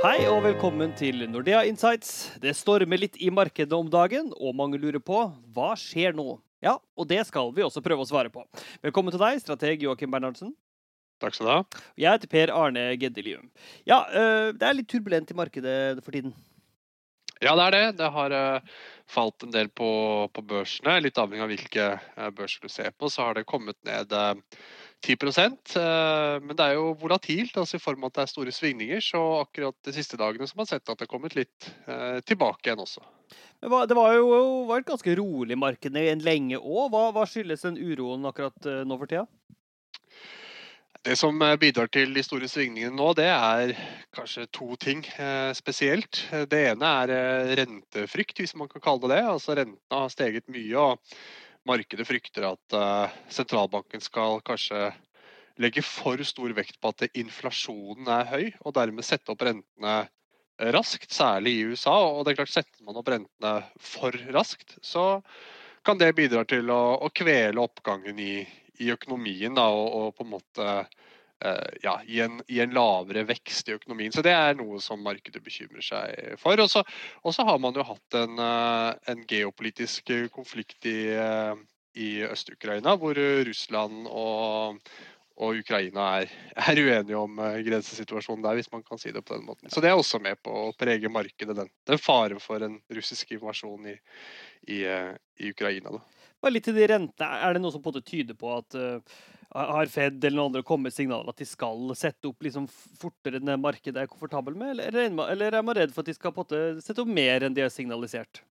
Hei og velkommen til Nordea Insights. Det stormer litt i markedet om dagen, og mange lurer på hva skjer nå? Ja, og det skal vi også prøve å svare på. Velkommen til deg, strateg Joakim Bernhardsen. Takk skal du ha. Jeg heter Per Arne Geddelium. Ja, det er litt turbulent i markedet for tiden. Ja, det er det. Det har falt en del på, på, børsene. Litt avhengig av hvilke børser du ser på, så har det kommet ned 10% Men det er jo volatilt, altså i form av at det er store svingninger. Så akkurat de siste dagene så har man sett at det har kommet litt tilbake igjen også. Men det var jo var et ganske rolig marked en lenge òg. Hva, hva, skyldes den uroen akkurat nå for tida? Det som eh, bidrar til de store svingningene nå, det er kanskje to ting eh, spesielt. Det ene er eh, rentefrykt, hvis man kan kalle det det. Altså Rentene har steget mye, og markedet frykter at sentralbanken skal kanskje legge for stor vekt på at inflasjonen er høy, og dermed sette opp rentene raskt, særlig i USA. Og det er klart, setter man opp rentene for raskt, så kan det bidra til å, å kvele oppgangen i, i økonomien da, og, og, på en måte ja, i, en, i, en, lavere vekst i økonomien. Så det er noe som markedet bekymrer seg for. Og så har man jo hatt en, uh, en geopolitisk konflikt i, uh, i Øst-Ukraina, hvor Russland og, og Ukraina er, er, uenige om grensesituasjonen der, hvis man kan si det på den måten. Så det er også med på å prege markedet, den, den faren for en russisk invasjon i, i, i Ukraina. Da. Bare litt til de rentene. Er det noe som på en måte tyder på at uh, har Fed eller noen andre kommet signaler at de skal sette opp liksom fortere enn det markedet er komfortabel med, eller, eller er man redd for at de skal på en måte sette opp mer enn de har signalisert?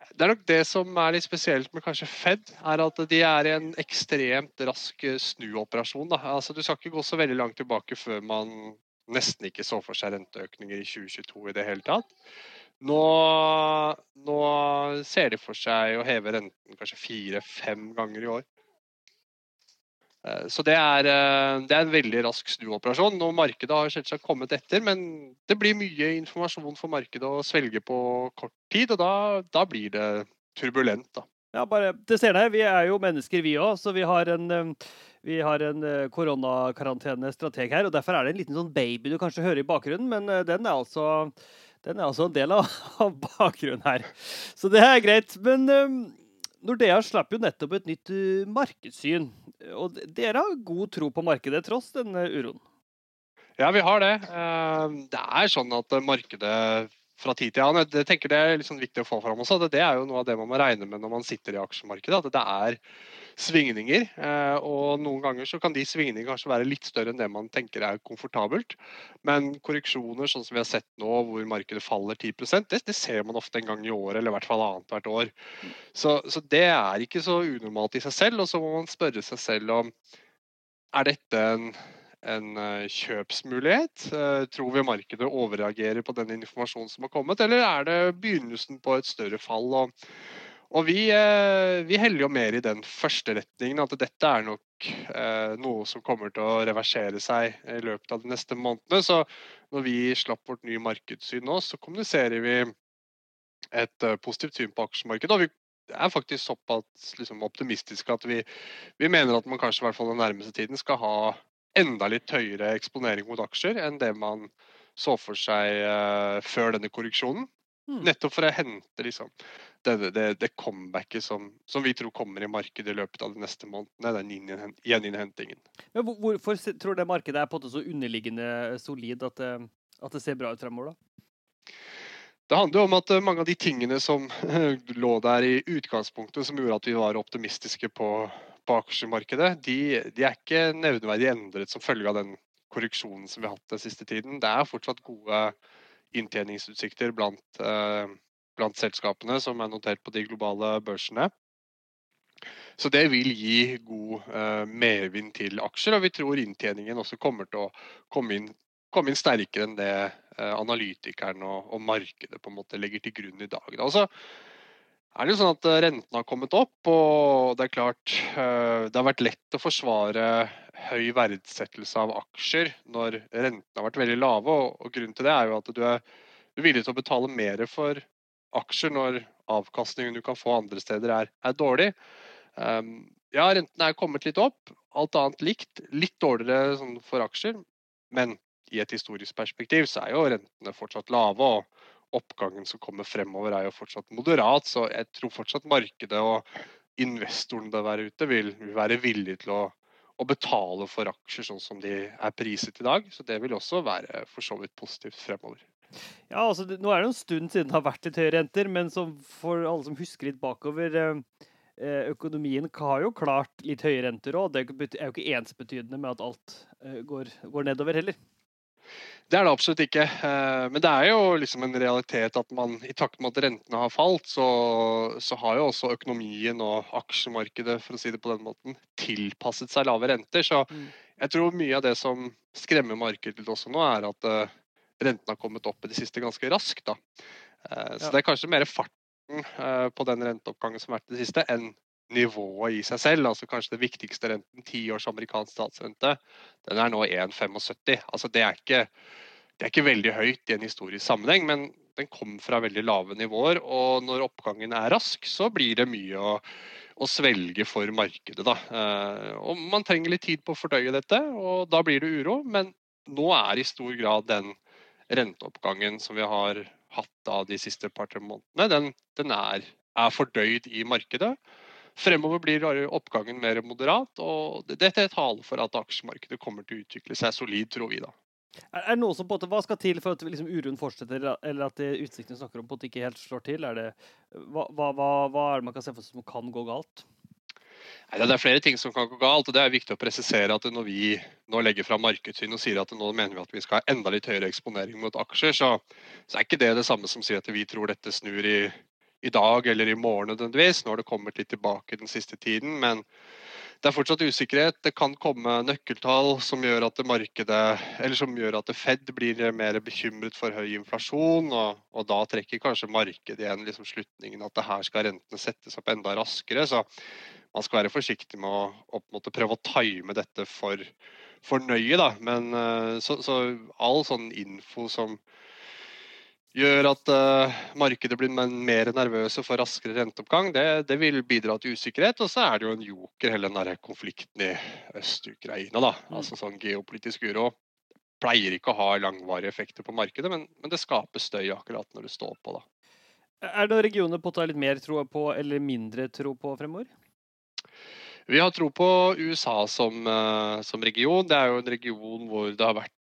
Det er nok det som er litt spesielt med kanskje Fed, er at de er i en ekstremt rask eh, snuoperasjon. Altså, du skal ikke gå så veldig langt tilbake før man nesten ikke så for seg renteøkninger i 2022 i det hele tatt. Nå, nå, ser de for seg å heve renten kanskje fire-fem ganger i år. Eh, så det er, eh, det er, en veldig rask snuoperasjon. og Markedet har selvsagt kommet etter, men det blir mye informasjon for markedet å svelge på kort tid, og da, da blir det turbulent. da. Ja, bare det ser deg, Vi er jo mennesker, vi òg, så vi har en, eh, vi har en koronakarantene-strateg her. og Derfor er det en liten sånn baby du kanskje hører i bakgrunnen, men den er altså den er altså en del av, av bakgrunnen her. Så det er greit. Men um, Nordea slapp jo nettopp et nytt markedssyn. Og dere har god tro på markedet tross denne uroen? Ja, vi har det. Uh, det er sånn at markedet fra tid til annen Jeg tenker det er liksom viktig å få fram også. Det er jo noe av det man må regne med når man sitter i aksjemarkedet. At det er svingninger. Eh, og noen ganger så kan de svingningene kanskje være litt større enn det man tenker er komfortabelt. Men korreksjoner sånn som vi har sett nå, hvor markedet faller 10 det, det ser man ofte en gang i året, eller i hvert fall annethvert år. Så, så det er ikke så unormalt i seg selv. Og så må man spørre seg selv om er dette en en eh, kjøpsmulighet? Eh, tror vi markedet overreagerer på den informasjonen som har kommet, eller er det begynnelsen på et større fall? Og og vi, eh, vi, heller jo mer i den første retningen, at dette er nok noe som kommer til å reversere seg i løpet av de neste månedene. Så når vi slapp vårt nye markedssyn nå, så kommuniserer vi et positivt syn på aksjemarkedet. Og vi er faktisk såpass liksom, optimistiske at vi, vi, mener at man kanskje i hvert fall den nærmeste tiden skal ha enda litt høyere eksponering mot aksjer enn det man så for seg uh, før denne korreksjonen. Mm. Nettopp for å hente liksom, det, det, det comebacket som, som, vi tror kommer i markedet i løpet av de neste månedene. Den gjeninnhentingen. Men hvorfor tror du markedet er på en måte så underliggende solid at det, at det ser bra ut fremover? da? Det handler jo om at mange av de tingene som lå der i utgangspunktet, som gjorde at vi var optimistiske på, på aksjemarkedet, de, de, er ikke nevneverdig endret som følge av den korreksjonen som vi har hatt den siste tiden. Det er fortsatt gode inntjeningsutsikter blant, eh, blant selskapene som er notert på de globale børsene. Så det vil gi god uh, medvind til aksjer, og vi tror inntjeningen også kommer til å komme inn, komme inn sterkere enn det uh, analytikeren og, og, markedet på en måte legger til grunn i dag. Da. Og så er det jo sånn at renten rentene har kommet opp, og det er klart uh, det har vært lett å forsvare høy verdsettelse av aksjer når rentene har vært veldig lave. Og, grunnen til det er jo at du er, villig til å betale mer for aksjer når avkastningen du kan få andre steder er, er dårlig. Um, ja, rentene er kommet litt opp, alt annet likt. Litt dårligere sånn for aksjer, men i et historisk perspektiv så er jo rentene fortsatt lave. og Oppgangen som kommer fremover er jo fortsatt moderat. Så jeg tror fortsatt markedet og investorene der ute vil, vil være villige til å, å, betale for aksjer sånn som de er priset i dag. Så det vil også være for så vidt positivt fremover. Ja, altså, Nå er det en stund siden det har vært litt høye renter, men for alle som husker litt bakover eh, eh, Økonomien har jo klart litt høye renter òg. Det er jo ikke ensbetydende med at alt eh, går, går nedover heller. Det er det absolutt ikke. Men det er jo liksom en realitet at man i takt med at rentene har falt, så, så, har jo også økonomien og aksjemarkedet for å si det på den måten, tilpasset seg lave renter. Så mm. jeg tror mye av det som skremmer markedet også nå, er at rentene har kommet opp i det siste ganske raskt. Da. Eh, så det er kanskje mer farten eh, på den renteoppgangen som har vært i det siste, enn nivået i seg selv. altså Kanskje det viktigste renten, tiårs amerikansk statsrente, den er nå 1,75. Altså det er, ikke, det er ikke veldig høyt i en historisk sammenheng, men den kom fra veldig lave nivåer. Og når oppgangen er rask, så blir det mye å, å svelge for markedet. Da. Eh, og man trenger litt tid på å fordøye dette, og da blir det uro. Men nå er i stor grad den renteoppgangen som vi har hatt da de siste par-tre månedene, den, den er, er, fordøyd i markedet. Fremover blir oppgangen mer moderat, og dette er tale for at aksjemarkedet kommer til å utvikle seg solid, tror vi da. Er det noe som på en måte, Hva skal til for at liksom, uroen fortsetter, eller at utsiktene snakker om på en måte ikke helt slår til? Er det, hva, hva, hva, er det man kan se for seg som kan gå galt? Nei, det er flere ting som kan gå galt. og Det er viktig å presisere at når vi nå legger fram markedssyn og sier at nå mener vi at vi skal ha enda litt høyere eksponering mot aksjer, så, så er ikke det det samme som sier at vi tror dette snur i, i dag eller i morgen nødvendigvis. Nå har det kommet litt tilbake den siste tiden. men det er fortsatt usikkerhet. Det kan komme nøkkeltall som gjør at markedet, eller som gjør at Fed blir mer bekymret for høy inflasjon. Og, og da trekker kanskje markedet igjen liksom slutningen at det her skal rentene settes opp enda raskere. Så man skal være forsiktig med å, å prøve å time dette for, for nøye. Da. Men, eh, så, så, all sånn info som gjør at uh, markedet blir mer nervøse for raskere renteoppgang, det, det, vil bidra til usikkerhet. Og så er det jo en joker, hele den der konflikten i Øst-Ukraina. da, mm. altså sånn Geopolitisk uro pleier ikke å ha langvarige effekter på markedet, men, men det skaper støy akkurat når det står på. da. Er det noen regioner på å ta litt mer tro på eller mindre tro på fremover? Vi har tro på USA som, eh, som, region. Det er jo en region hvor det har vært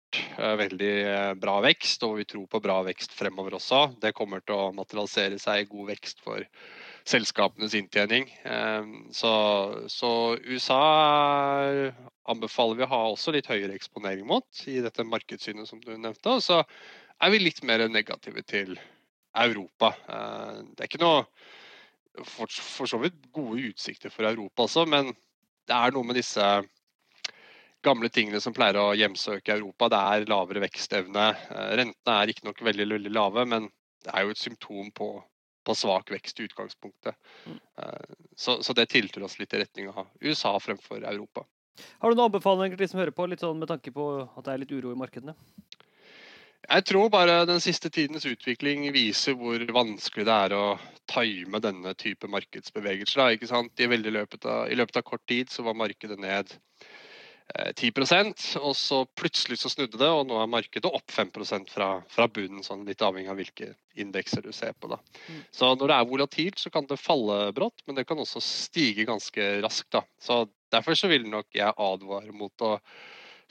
veldig eh, bra vekst, og vi tror på bra vekst fremover også. Det kommer til å materialisere seg i god vekst for selskapenes inntjening. Så, så USA anbefaler vi å ha også litt høyere eksponering mot i dette markedssynet som du nevnte. Og så er vi litt mer negative til Europa. Det er ikke noe for, for, så vidt gode utsikter for Europa også, men det er noe med disse gamle tingene som pleier å hjemsøke Europa. Det er lavere vekstevne. Eh, rentene er riktignok veldig, veldig lave, men det er jo et symptom på, på svak vekst i utgangspunktet. Mm. Eh, så, så, det tilter oss litt i retning av USA fremfor Europa. Har du noen anbefalinger til de som hører på, litt sånn med tanke på at det er litt uro i markedene? Jeg tror bare den siste tidens utvikling viser hvor vanskelig det er å time denne type markedsbevegelser. I, løpet av, I løpet av kort tid så var markedet ned 10% og så plutselig så snudde det, og nå er markedet opp 5% fra, fra bunnen, sånn litt avhengig av hvilke indekser du ser på. Da. Mm. Så når det er volatilt, så kan det falle brått, men det kan også stige ganske raskt. Da. Så Derfor så vil nok jeg advare mot å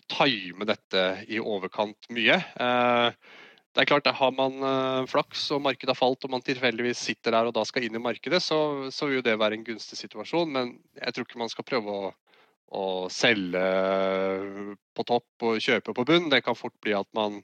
time dette i overkant mye. Eh, det er klart, Har man eh, flaks og markedet har falt og man tilfeldigvis sitter der og da skal inn i markedet, så, så vil jo det være en gunstig situasjon. Men jeg tror ikke man skal prøve å, å selge på topp og kjøpe på bunn. Det kan fort bli at man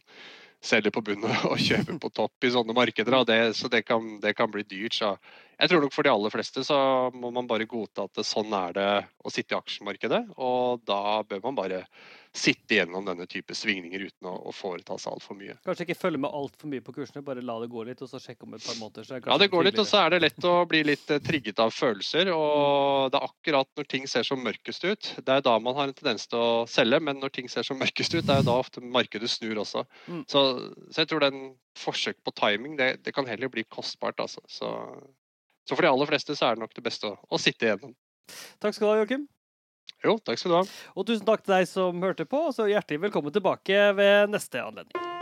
selger på bunn og kjøper på topp i sånne markeder. Det, så det kan, det kan, bli dyrt. Så jeg tror nok for de aller fleste så må man bare godta at sånn er det å sitte i aksjemarkedet. Og da bør man bare sitte gjennom denne type svingninger uten å, å foreta seg altfor mye. Kanskje ikke følge med altfor mye på kursene, bare la det gå litt, og så sjekke om et par måneder. Så ja, det går litt, og så er det lett å bli litt uh, trigget av følelser. Og det er akkurat når ting ser som mørkest ut, det er da man har en tendens til å selge. Men når ting ser som mørkest ut, det er jo da ofte markedet snur også. Mm. Så, så, jeg tror den forsøk på timing, det, det kan heller bli kostbart, altså. Så, så, for de aller fleste så er det nok det beste å, å sitte igjennom. Takk skal du ha, Joakim. Jo, takk skal du ha. Og tusen takk til deg som hørte på, og så hjertelig velkommen tilbake ved neste anledning.